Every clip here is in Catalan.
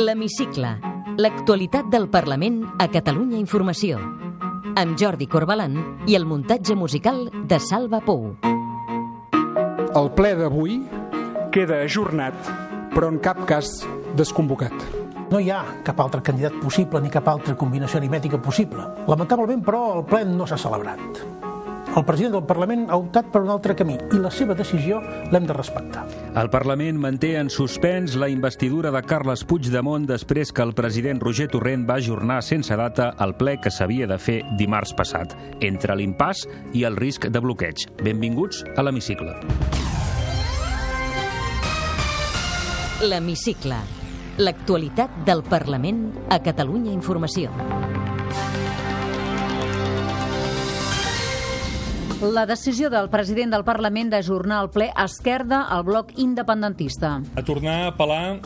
L'Hemicicle. L'actualitat del Parlament a Catalunya Informació. Amb Jordi Corbalan i el muntatge musical de Salva Pou. El ple d'avui queda ajornat, però en cap cas desconvocat. No hi ha cap altre candidat possible ni cap altra combinació aritmètica possible. Lamentablement, però, el ple no s'ha celebrat. El president del Parlament ha optat per un altre camí i la seva decisió l'hem de respectar. El Parlament manté en suspens la investidura de Carles Puigdemont després que el president Roger Torrent va ajornar sense data el ple que s'havia de fer dimarts passat, entre l'impàs i el risc de bloqueig. Benvinguts a l'Hemicicle. L'Hemicicle. L'actualitat del Parlament a Catalunya Informació. La decisió del president del Parlament d'ajornar el ple esquerda al bloc independentista. A tornar a apel·lar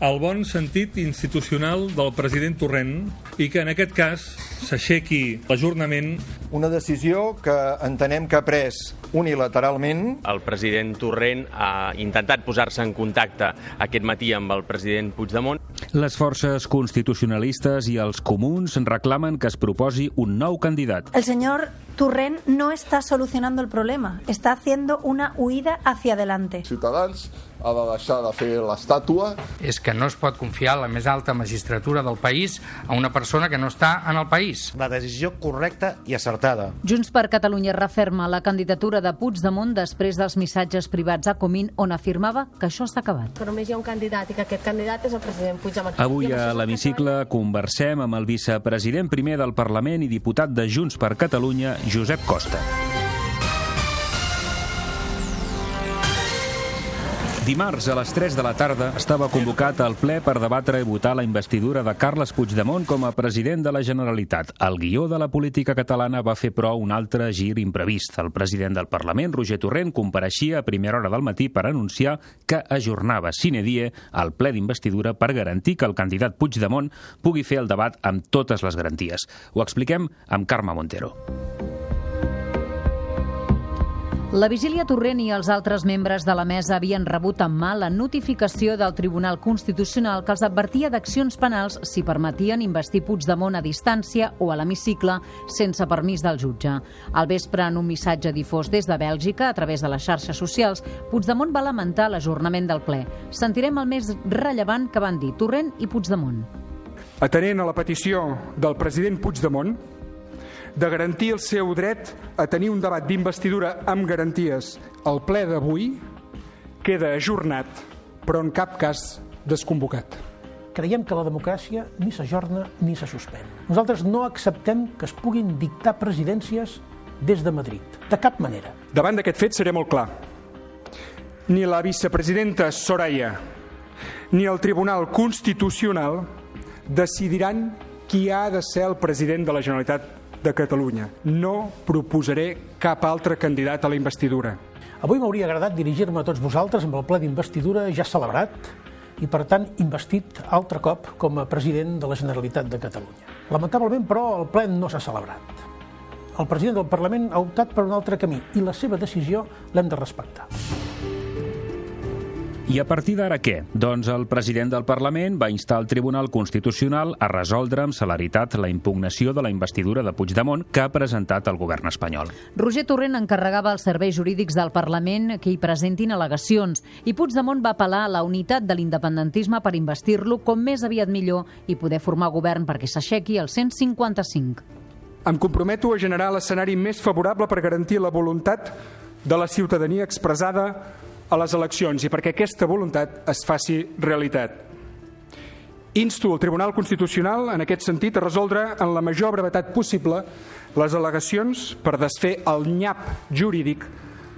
al bon sentit institucional del president Torrent i que en aquest cas s'aixequi l'ajornament. Una decisió que entenem que ha pres unilateralment. El president Torrent ha intentat posar-se en contacte aquest matí amb el president Puigdemont. Les forces constitucionalistes i els comuns reclamen que es proposi un nou candidat. El señor Turren no está solucionando el problema, está haciendo una huida hacia adelante. Ciutadans ha de deixar de fer l'estàtua. És que no es pot confiar la més alta magistratura del país a una persona que no està en el país. La decisió correcta i acertada. Junts per Catalunya referma la candidatura de Puigdemont després dels missatges privats a Comín on afirmava que això s'ha acabat. Que només hi ha un candidat i que aquest candidat és el president Puigdemont. Avui a l'hemicicle conversem amb el vicepresident primer del Parlament i diputat de Junts per Catalunya, Josep Costa. Dimarts a les 3 de la tarda estava convocat al ple per debatre i votar la investidura de Carles Puigdemont com a president de la Generalitat. El guió de la política catalana va fer, però, un altre gir imprevist. El president del Parlament, Roger Torrent, compareixia a primera hora del matí per anunciar que ajornava sine die el ple d'investidura per garantir que el candidat Puigdemont pugui fer el debat amb totes les garanties. Ho expliquem amb Carme Montero. La vigília Torrent i els altres membres de la mesa havien rebut en mà la notificació del Tribunal Constitucional que els advertia d'accions penals si permetien investir Puigdemont a distància o a l'hemicicle sense permís del jutge. Al vespre, en un missatge difós des de Bèlgica a través de les xarxes socials, Puigdemont va lamentar l'ajornament del ple. Sentirem el més rellevant que van dir Torrent i Puigdemont. Atenent a la petició del president Puigdemont, de garantir el seu dret a tenir un debat d'investidura amb garanties el ple d'avui queda ajornat, però en cap cas desconvocat. Creiem que la democràcia ni s'ajorna ni se suspèn. Nosaltres no acceptem que es puguin dictar presidències des de Madrid, de cap manera. Davant d'aquest fet seré molt clar. Ni la vicepresidenta Soraya ni el Tribunal Constitucional decidiran qui ha de ser el president de la Generalitat de Catalunya. No proposaré cap altre candidat a la investidura. Avui m'hauria agradat dirigir-me a tots vosaltres amb el ple d'investidura ja celebrat i, per tant, investit altre cop com a president de la Generalitat de Catalunya. Lamentablement, però, el ple no s'ha celebrat. El president del Parlament ha optat per un altre camí i la seva decisió l'hem de respectar. I a partir d'ara què? Doncs el president del Parlament va instar el Tribunal Constitucional a resoldre amb celeritat la impugnació de la investidura de Puigdemont que ha presentat el govern espanyol. Roger Torrent encarregava als serveis jurídics del Parlament que hi presentin al·legacions i Puigdemont va apel·lar a la unitat de l'independentisme per investir-lo com més aviat millor i poder formar govern perquè s'aixequi el 155. Em comprometo a generar l'escenari més favorable per garantir la voluntat de la ciutadania expressada a les eleccions i perquè aquesta voluntat es faci realitat. Insto el Tribunal Constitucional, en aquest sentit, a resoldre en la major brevetat possible les al·legacions per desfer el nyap jurídic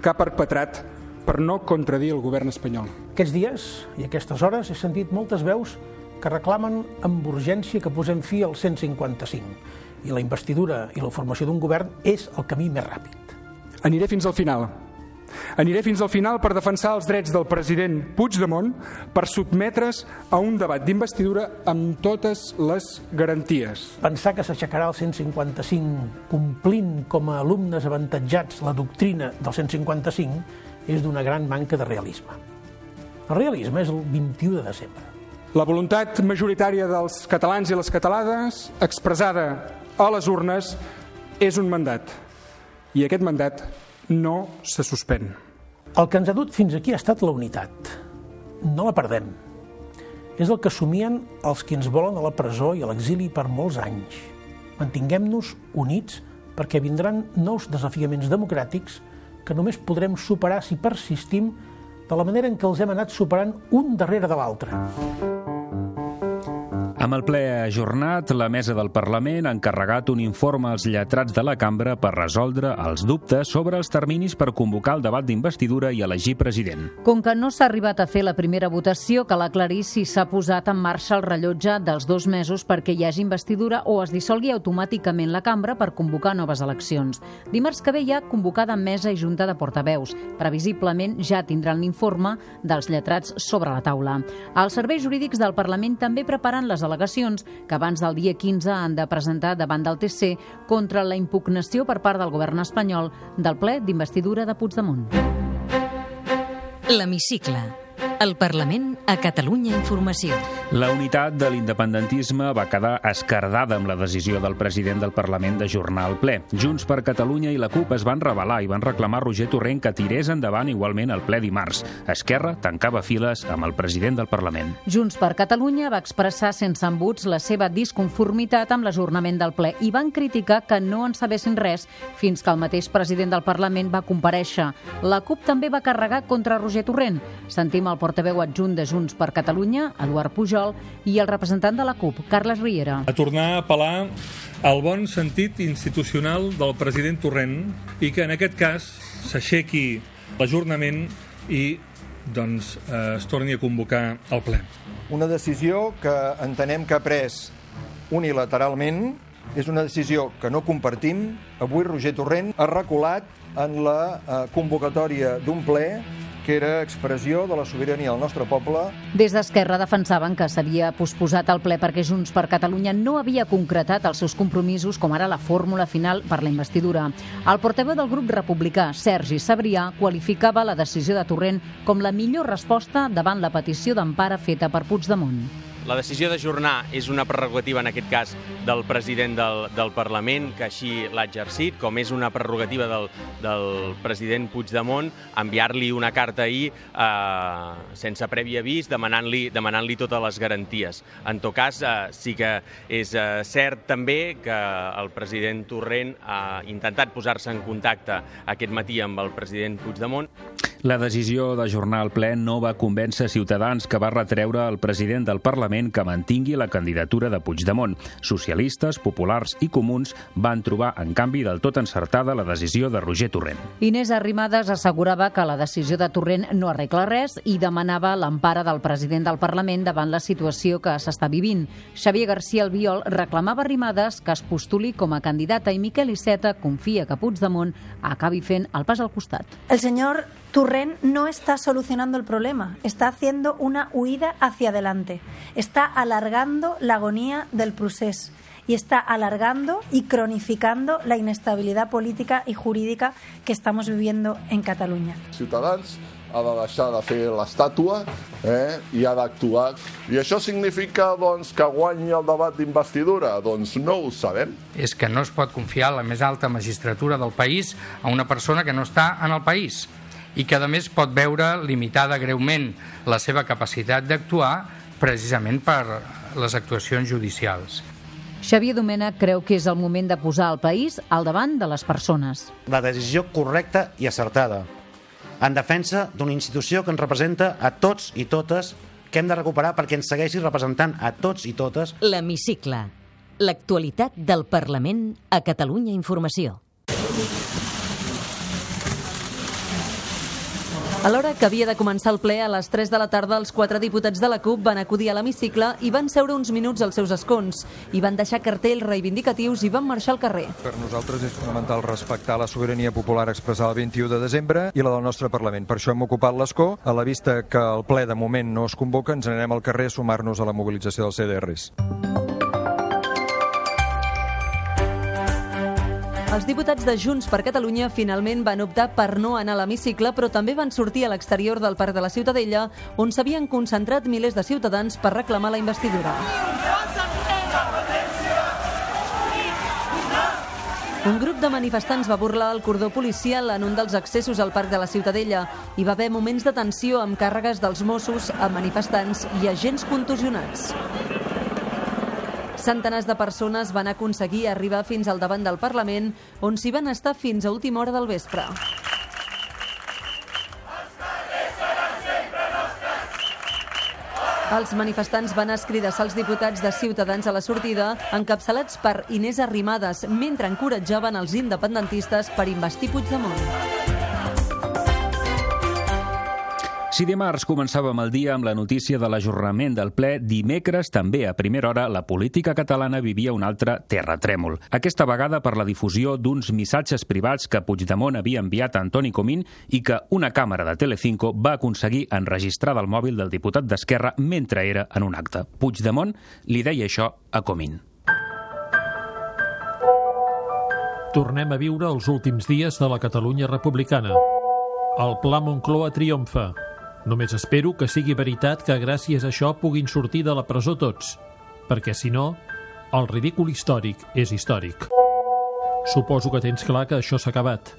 que ha perpetrat per no contradir el govern espanyol. Aquests dies i aquestes hores he sentit moltes veus que reclamen amb urgència que posem fi al 155 i la investidura i la formació d'un govern és el camí més ràpid. Aniré fins al final, Aniré fins al final per defensar els drets del president Puigdemont per sotmetre's a un debat d'investidura amb totes les garanties. Pensar que s'aixecarà el 155 complint com a alumnes avantatjats la doctrina del 155 és d'una gran manca de realisme. El realisme és el 21 de desembre. La voluntat majoritària dels catalans i les catalanes, expressada a les urnes, és un mandat. I aquest mandat no se suspèn. El que ens ha dut fins aquí ha estat la unitat. No la perdem. És el que assumien els que ens volen a la presó i a l'exili per molts anys. Mantinguem-nos units perquè vindran nous desafiaments democràtics que només podrem superar si persistim de la manera en què els hem anat superant un darrere de l'altre. Amb el ple ajornat, la mesa del Parlament ha encarregat un informe als lletrats de la cambra per resoldre els dubtes sobre els terminis per convocar el debat d'investidura i elegir president. Com que no s'ha arribat a fer la primera votació, cal aclarir si s'ha posat en marxa el rellotge dels dos mesos perquè hi hagi investidura o es dissolgui automàticament la cambra per convocar noves eleccions. Dimarts que ve hi ha convocada mesa i junta de portaveus. Previsiblement ja tindran l'informe dels lletrats sobre la taula. Els serveis jurídics del Parlament també preparen les al·legacions que abans del dia 15 han de presentar davant del TC contra la impugnació per part del govern espanyol del ple d'investidura de Puigdemont. L'Hemicicle. El Parlament a Catalunya Informació. La unitat de l'independentisme va quedar escardada amb la decisió del president del Parlament d'ajornar el ple. Junts per Catalunya i la CUP es van rebel·lar i van reclamar Roger Torrent que tirés endavant igualment el ple dimarts. Esquerra tancava files amb el president del Parlament. Junts per Catalunya va expressar sense embuts la seva disconformitat amb l'ajornament del ple i van criticar que no en sabessin res fins que el mateix president del Parlament va compareixer. La CUP també va carregar contra Roger Torrent. Sentim el portaveu adjunt de Junts per Catalunya, Eduard Pujol, i el representant de la CUP, Carles Riera. A tornar a apel·lar al bon sentit institucional del president Torrent i que en aquest cas s'aixequi l'ajornament i doncs, eh, es torni a convocar el ple. Una decisió que entenem que ha pres unilateralment és una decisió que no compartim. Avui Roger Torrent ha reculat en la eh, convocatòria d'un ple que era expressió de la sobirania del nostre poble. Des d'Esquerra defensaven que s'havia posposat el ple perquè Junts per Catalunya no havia concretat els seus compromisos, com ara la fórmula final per la investidura. El portaveu del grup republicà, Sergi Sabrià, qualificava la decisió de Torrent com la millor resposta davant la petició d'empara feta per Puigdemont. La decisió d'ajornar és una prerrogativa, en aquest cas, del president del, del Parlament, que així l'ha exercit, com és una prerrogativa del, del president Puigdemont enviar-li una carta ahir eh, sense previ avís demanant-li demanant, totes les garanties. En tot cas, eh, sí que és eh, cert també que el president Torrent ha intentat posar-se en contacte aquest matí amb el president Puigdemont. La decisió d'ajornar el ple no va convèncer Ciutadans, que va retreure al president del Parlament que mantingui la candidatura de Puigdemont. Socialistes, populars i comuns van trobar, en canvi, del tot encertada la decisió de Roger Torrent. Inés Arrimadas assegurava que la decisió de Torrent no arregla res i demanava l'empara del president del Parlament davant la situació que s'està vivint. Xavier García Albiol reclamava Arrimadas que es postuli com a candidata i Miquel Iceta confia que Puigdemont acabi fent el pas al costat. El senyor Turren no está solucionando el problema, está haciendo una huida hacia adelante, está alargando la agonía del procés y está alargando y cronificando la inestabilidad política y jurídica que estamos viviendo en Cataluña. Ciutadans ha de deixar de fer l'estàtua eh, i ha d'actuar. I això significa doncs, que guanyi el debat d'investidura? Doncs no ho sabem. És que no es pot confiar la més alta magistratura del país a una persona que no està en el país i que a més pot veure limitada greument la seva capacitat d'actuar precisament per les actuacions judicials. Xavier Domènech creu que és el moment de posar el país al davant de les persones. La decisió correcta i acertada en defensa d'una institució que ens representa a tots i totes que hem de recuperar perquè ens segueixi representant a tots i totes. L'Hemicicle. L'actualitat del Parlament a Catalunya Informació. A l'hora que havia de començar el ple, a les 3 de la tarda, els quatre diputats de la CUP van acudir a l'hemicicle i van seure uns minuts als seus escons. I van deixar cartells reivindicatius i van marxar al carrer. Per nosaltres és fonamental respectar la sobirania popular expressada el 21 de desembre i la del nostre Parlament. Per això hem ocupat l'escó. A la vista que el ple de moment no es convoca, ens anirem al carrer a sumar-nos a la mobilització dels CDRs. Els diputats de Junts per Catalunya finalment van optar per no anar a l'hemicicle, però també van sortir a l'exterior del Parc de la Ciutadella, on s'havien concentrat milers de ciutadans per reclamar la investidura. Un grup de manifestants va burlar el cordó policial en un dels accessos al Parc de la Ciutadella. Hi va haver moments de tensió amb càrregues dels Mossos a manifestants i agents contusionats. Centenars de persones van aconseguir arribar fins al davant del Parlament, on s'hi van estar fins a última hora del vespre. Els manifestants van escridassar els diputats de Ciutadans a la sortida, encapçalats per Inés Arrimadas, mentre encoratjaven els independentistes per investir Puigdemont. Si dimarts començàvem el dia amb la notícia de l'ajornament del ple, dimecres també a primera hora la política catalana vivia un altre terratrèmol. Aquesta vegada per la difusió d'uns missatges privats que Puigdemont havia enviat a Antoni Comín i que una càmera de Telecinco va aconseguir enregistrar del mòbil del diputat d'Esquerra mentre era en un acte. Puigdemont li deia això a Comín. Tornem a viure els últims dies de la Catalunya republicana. El Pla Moncloa triomfa. Només espero que sigui veritat que gràcies a això puguin sortir de la presó tots, perquè si no, el ridícul històric és històric. Suposo que tens clar que això s'ha acabat.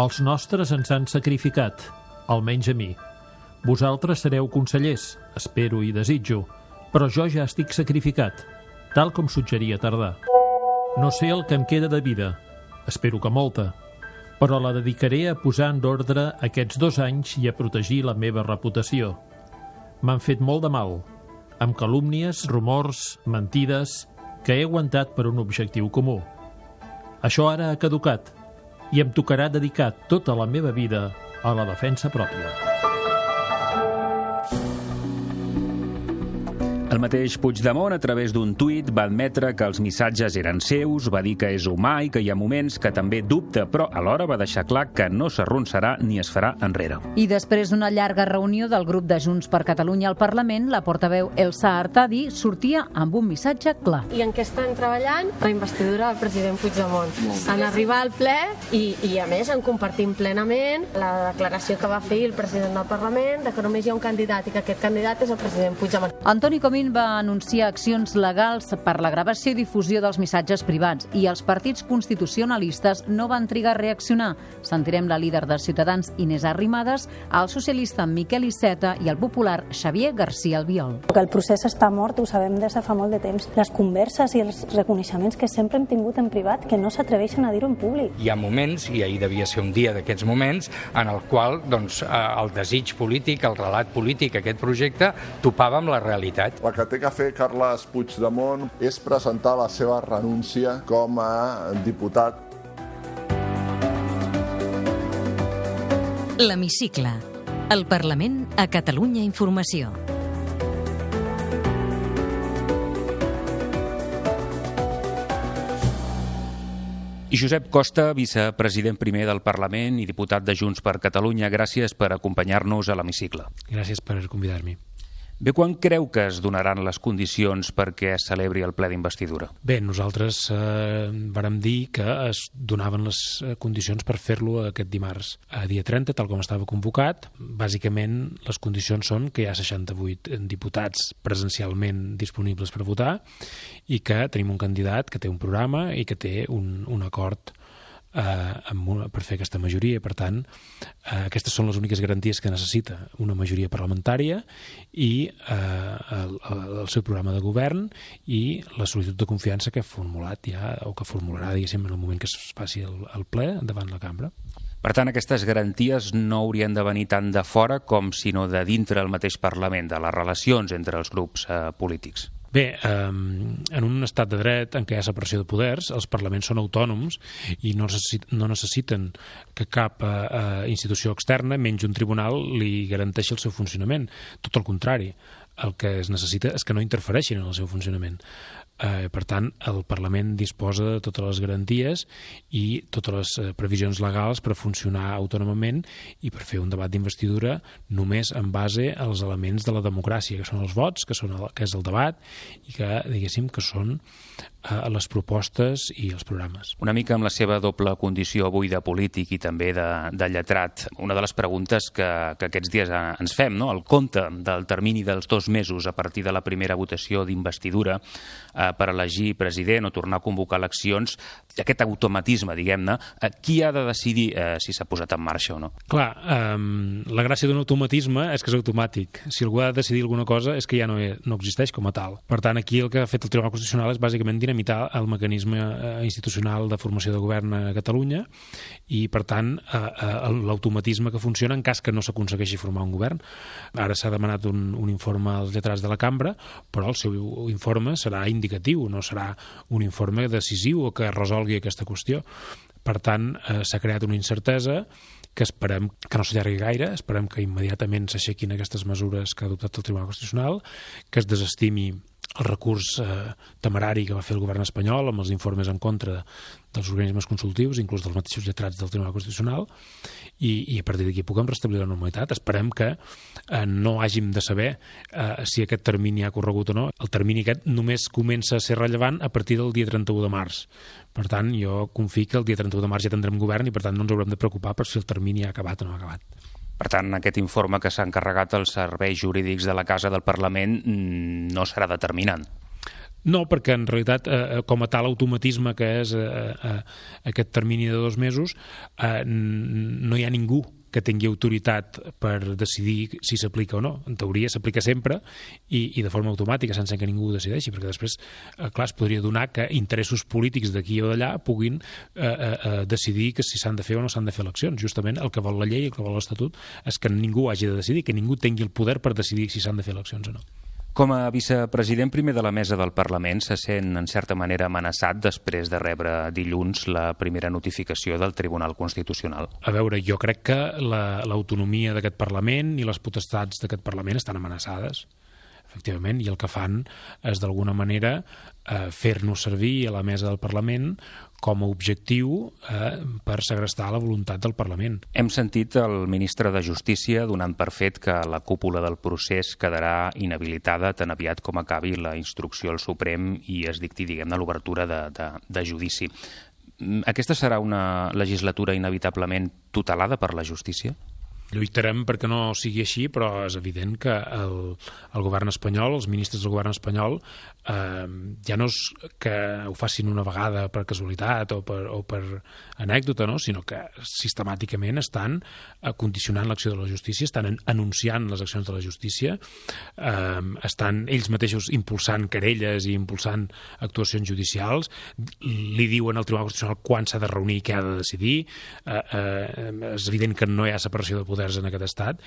Els nostres ens han sacrificat, almenys a mi. Vosaltres sereu consellers, espero i desitjo, però jo ja estic sacrificat, tal com suggeria Tardà. No sé el que em queda de vida, espero que molta, però la dedicaré a posar en ordre aquests dos anys i a protegir la meva reputació. M'han fet molt de mal, amb calúmnies, rumors, mentides, que he aguantat per un objectiu comú. Això ara ha caducat i em tocarà dedicar tota la meva vida a la defensa pròpia. Mateix Puigdemont, a través d'un tuit, va admetre que els missatges eren seus, va dir que és humà i que hi ha moments que també dubta, però alhora va deixar clar que no s'arronsarà ni es farà enrere. I després d'una llarga reunió del grup de Junts per Catalunya al Parlament, la portaveu Elsa Artadi sortia amb un missatge clar. I en què estan treballant? La investidura del president Puigdemont. En arribar al ple i, i a més en compartim plenament la declaració que va fer el president del Parlament de que només hi ha un candidat i que aquest candidat és el president Puigdemont. Antoni Comín Comín va anunciar accions legals per la gravació i difusió dels missatges privats i els partits constitucionalistes no van trigar a reaccionar. Sentirem la líder de Ciutadans, Inés Arrimadas, el socialista Miquel Iceta i el popular Xavier García Albiol. Que el procés està mort ho sabem des de fa molt de temps. Les converses i els reconeixements que sempre hem tingut en privat que no s'atreveixen a dir-ho en públic. Hi ha moments, i ahir devia ser un dia d'aquests moments, en el qual doncs, eh, el desig polític, el relat polític, aquest projecte, topava amb la realitat. La que té que fer Carles Puigdemont és presentar la seva renúncia com a diputat. L'Hemicicle. El Parlament a Catalunya Informació. I Josep Costa, vicepresident primer del Parlament i diputat de Junts per Catalunya, gràcies per acompanyar-nos a l'hemicicle. Gràcies per convidar-me. Bé, quan creu que es donaran les condicions perquè es celebri el ple d'investidura? Bé, nosaltres eh, vàrem dir que es donaven les eh, condicions per fer-lo aquest dimarts a dia 30, tal com estava convocat. Bàsicament, les condicions són que hi ha 68 diputats presencialment disponibles per votar i que tenim un candidat que té un programa i que té un, un acord eh, amb una, per fer aquesta majoria. Per tant, eh, aquestes són les úniques garanties que necessita una majoria parlamentària i eh, el, el seu programa de govern i la sol·licitud de confiança que ha formulat ja, o que formularà, diguéssim, en el moment que es faci el, el ple davant la cambra. Per tant, aquestes garanties no haurien de venir tant de fora com sinó de dintre el mateix Parlament, de les relacions entre els grups eh, polítics. Bé, um, en un estat de dret en què hi ha separació de poders, els parlaments són autònoms i no, necessit no necessiten que cap uh, institució externa, menys un tribunal, li garanteixi el seu funcionament. Tot el contrari, el que es necessita és que no interfereixin en el seu funcionament. Eh, per tant, el Parlament disposa de totes les garanties i totes les eh, previsions legals per funcionar autònomament i per fer un debat d'investidura només en base als elements de la democràcia, que són els vots, que, són el, que és el debat i que, diguéssim, que són a les propostes i els programes. Una mica amb la seva doble condició avui de polític i també de, de lletrat, una de les preguntes que, que aquests dies ens fem, no? el compte del termini dels dos mesos a partir de la primera votació d'investidura eh, per elegir president o tornar a convocar eleccions, aquest automatisme, diguem-ne, eh, qui ha de decidir eh, si s'ha posat en marxa o no? Clar, eh, la gràcia d'un automatisme és que és automàtic. Si algú ha de decidir alguna cosa és que ja no, no existeix com a tal. Per tant, aquí el que ha fet el Tribunal Constitucional és bàsicament dinamitar el mecanisme eh, institucional de formació de govern a Catalunya i, per tant, eh, eh, l'automatisme que funciona en cas que no s'aconsegueixi formar un govern. Ara s'ha demanat un, un informe als lletrats de la cambra, però el seu informe serà indicatiu, no serà un informe decisiu o que resolgui aquesta qüestió. Per tant, eh, s'ha creat una incertesa que esperem que no s'allargui gaire, esperem que immediatament s'aixequin aquestes mesures que ha adoptat el Tribunal Constitucional, que es desestimi el recurs eh, temerari que va fer el govern espanyol amb els informes en contra dels organismes consultius, inclús dels mateixos lletrats del Tribunal Constitucional, i, i a partir d'aquí puguem restablir la normalitat. Esperem que eh, no hàgim de saber eh, si aquest termini ha corregut o no. El termini aquest només comença a ser rellevant a partir del dia 31 de març. Per tant, jo confio que el dia 31 de març ja tindrem govern i, per tant, no ens haurem de preocupar per si el termini ha acabat o no ha acabat. Per tant, aquest informe que s'ha encarregat als serveis jurídics de la Casa del Parlament mm, no serà determinant. No, perquè en realitat, eh, com a tal automatisme que és eh, eh, aquest termini de dos mesos, eh, no hi ha ningú que tingui autoritat per decidir si s'aplica o no. En teoria s'aplica sempre i, i de forma automàtica, sense que ningú ho decideixi, perquè després, eh, clar, es podria donar que interessos polítics d'aquí o d'allà puguin eh, eh, eh, decidir que si s'han de fer o no s'han de fer eleccions. Justament el que vol la llei, el que vol l'Estatut, és que ningú hagi de decidir, que ningú tingui el poder per decidir si s'han de fer eleccions o no. Com a vicepresident primer de la mesa del Parlament, se sent en certa manera amenaçat després de rebre dilluns la primera notificació del Tribunal Constitucional. A veure, jo crec que l'autonomia la, d'aquest Parlament i les potestats d'aquest Parlament estan amenaçades efectivament, i el que fan és d'alguna manera eh, fer-nos servir a la mesa del Parlament com a objectiu eh, per segrestar la voluntat del Parlament. Hem sentit el ministre de Justícia donant per fet que la cúpula del procés quedarà inhabilitada tan aviat com acabi la instrucció al Suprem i es dicti, diguem-ne, l'obertura de, de, de judici. Mm, aquesta serà una legislatura inevitablement tutelada per la justícia? Lluitarem perquè no sigui així, però és evident que el, el govern espanyol, els ministres del govern espanyol, eh, ja no és que ho facin una vegada per casualitat o per, o per anècdota, no? sinó que sistemàticament estan condicionant l'acció de la justícia, estan anunciant les accions de la justícia, eh, estan ells mateixos impulsant querelles i impulsant actuacions judicials, li diuen al Tribunal Constitucional quan s'ha de reunir i què ha de decidir, eh, eh, és evident que no hi ha separació de poders en aquest estat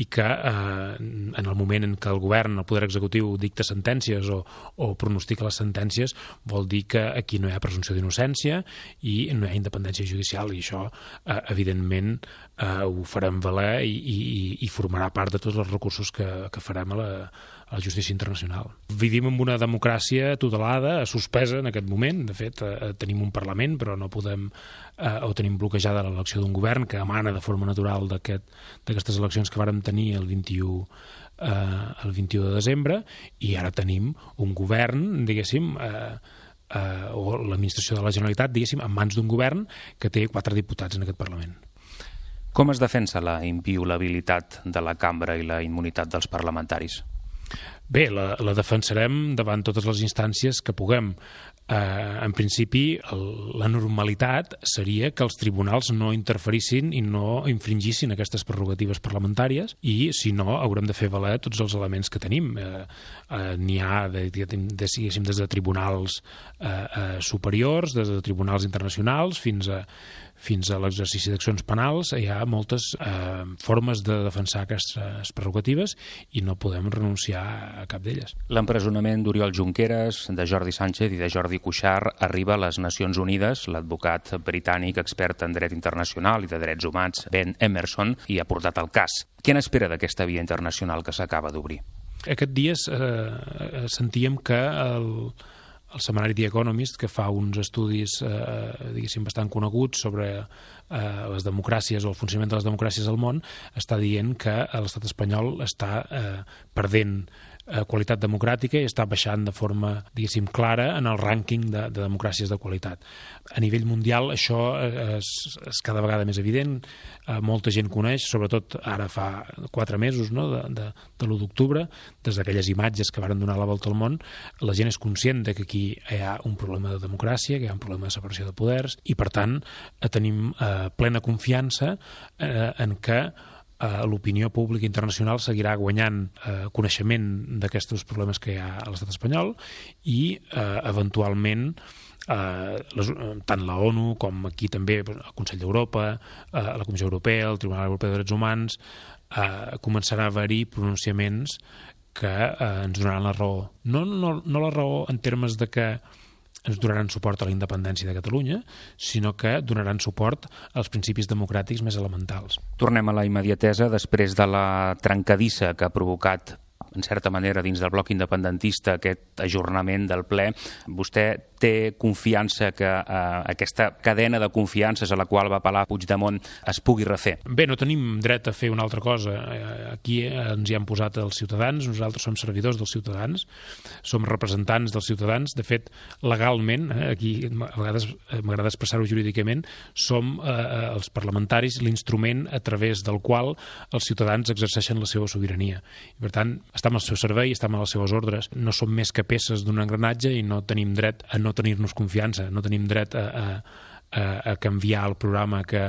i que eh, en el moment en què el govern, el poder executiu, dicta sentències o, o pronostica les sentències, vol dir que aquí no hi ha presumpció d'innocència i no hi ha independència judicial i això, eh, evidentment, eh, ho farem valer i, i, i formarà part de tots els recursos que, que farem a la, a la justícia internacional. Vivim en una democràcia tutelada, suspesa en aquest moment. De fet, eh, tenim un Parlament, però no podem eh, o tenim bloquejada l'elecció d'un govern que emana de forma natural d'aquestes aquest, eleccions que vàrem tenir el 21 eh, el 21 de desembre i ara tenim un govern, diguéssim, eh, eh, o l'administració de la Generalitat, diguéssim, en mans d'un govern que té quatre diputats en aquest Parlament. Com es defensa la inviolabilitat de la cambra i la immunitat dels parlamentaris? Bé, la, la defensarem davant totes les instàncies que puguem. Eh, en principi, el, la normalitat seria que els tribunals no interferissin i no infringissin aquestes prerrogatives parlamentàries i, si no, haurem de fer valer tots els elements que tenim. Eh, eh, N'hi ha, de, de, de, des de tribunals eh, eh, superiors, des de tribunals internacionals, fins a, fins a l'exercici d'accions penals hi ha moltes eh, formes de defensar aquestes prerrogatives i no podem renunciar a cap d'elles. L'empresonament d'Oriol Junqueras, de Jordi Sánchez i de Jordi Cuixart arriba a les Nacions Unides. L'advocat britànic expert en dret internacional i de drets humans, Ben Emerson, hi ha portat el cas. Què n'espera d'aquesta via internacional que s'acaba d'obrir? Aquest dies eh, sentíem que el, el setmanari The Economist, que fa uns estudis, eh, diguéssim, bastant coneguts sobre eh, les democràcies o el funcionament de les democràcies al món, està dient que l'estat espanyol està eh, perdent eh, qualitat democràtica i està baixant de forma, diguéssim, clara en el rànquing de, de democràcies de qualitat. A nivell mundial això eh, és, és cada vegada més evident, eh, molta gent coneix, sobretot ara fa quatre mesos, no?, de, de, de l'1 d'octubre, des d'aquelles imatges que varen donar la volta al món, la gent és conscient de que aquí hi ha un problema de democràcia, que hi ha un problema de separació de poders, i per tant eh, tenim eh, plena confiança eh, en que eh, l'opinió pública internacional seguirà guanyant eh, coneixement d'aquests problemes que hi ha a l'estat espanyol i eh, eventualment eh, les, eh, tant la ONU com aquí també el Consell d'Europa, eh, la Comissió Europea, el Tribunal Europeu de Drets Humans, eh, començarà a haver-hi pronunciaments que eh, ens donaran la raó. No, no, no la raó en termes de que ens donaran suport a la independència de Catalunya, sinó que donaran suport als principis democràtics més elementals. Tornem a la immediatesa després de la trencadissa que ha provocat en certa manera, dins del bloc independentista, aquest ajornament del ple. Vostè té confiança que eh, aquesta cadena de confiances a la qual va apel·lar Puigdemont es pugui refer? Bé, no tenim dret a fer una altra cosa. Eh, aquí ens hi han posat els ciutadans, nosaltres som servidors dels ciutadans, som representants dels ciutadans. De fet, legalment, eh, aquí a vegades m'agrada expressar-ho jurídicament, som eh, els parlamentaris l'instrument a través del qual els ciutadans exerceixen la seva sobirania. I, per tant, estem al seu servei, estem a les seves ordres. No som més que peces d'un engranatge i no tenim dret a no tenir-nos confiança, no tenim dret a, a, a, a canviar el programa que,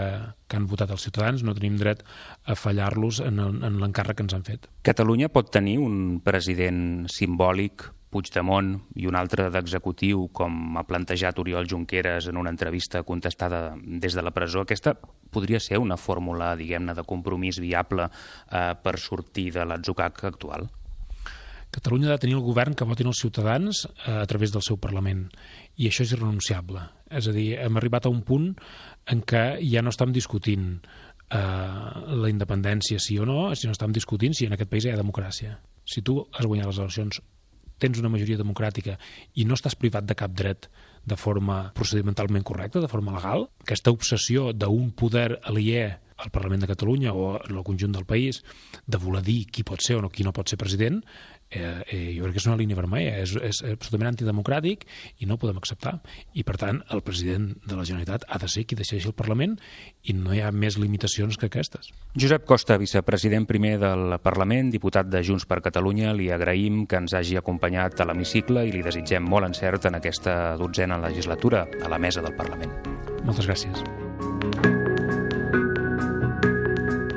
que han votat els ciutadans, no tenim dret a fallar-los en, en l'encàrrec que ens han fet. Catalunya pot tenir un president simbòlic Puigdemont i un altre d'executiu, com ha plantejat Oriol Junqueras en una entrevista contestada des de la presó. Aquesta podria ser una fórmula, diguem-ne, de compromís viable eh, per sortir de l'atzucac actual? Catalunya ha de tenir el govern que votin els ciutadans eh, a través del seu Parlament i això és irrenunciable. És a dir, hem arribat a un punt en què ja no estem discutint eh, la independència sí o no, sinó estem discutint si en aquest país hi ha democràcia. Si tu has guanyat les eleccions, tens una majoria democràtica i no estàs privat de cap dret de forma procedimentalment correcta, de forma legal, aquesta obsessió d'un poder aliè al Parlament de Catalunya o el conjunt del país de voler dir qui pot ser o no, qui no pot ser president eh, eh, jo crec que és una línia vermella, és, és absolutament antidemocràtic i no ho podem acceptar. I, per tant, el president de la Generalitat ha de ser qui decideixi el Parlament i no hi ha més limitacions que aquestes. Josep Costa, vicepresident primer del Parlament, diputat de Junts per Catalunya, li agraïm que ens hagi acompanyat a l'hemicicle i li desitgem molt encert en aquesta dotzena legislatura a la mesa del Parlament. Moltes gràcies.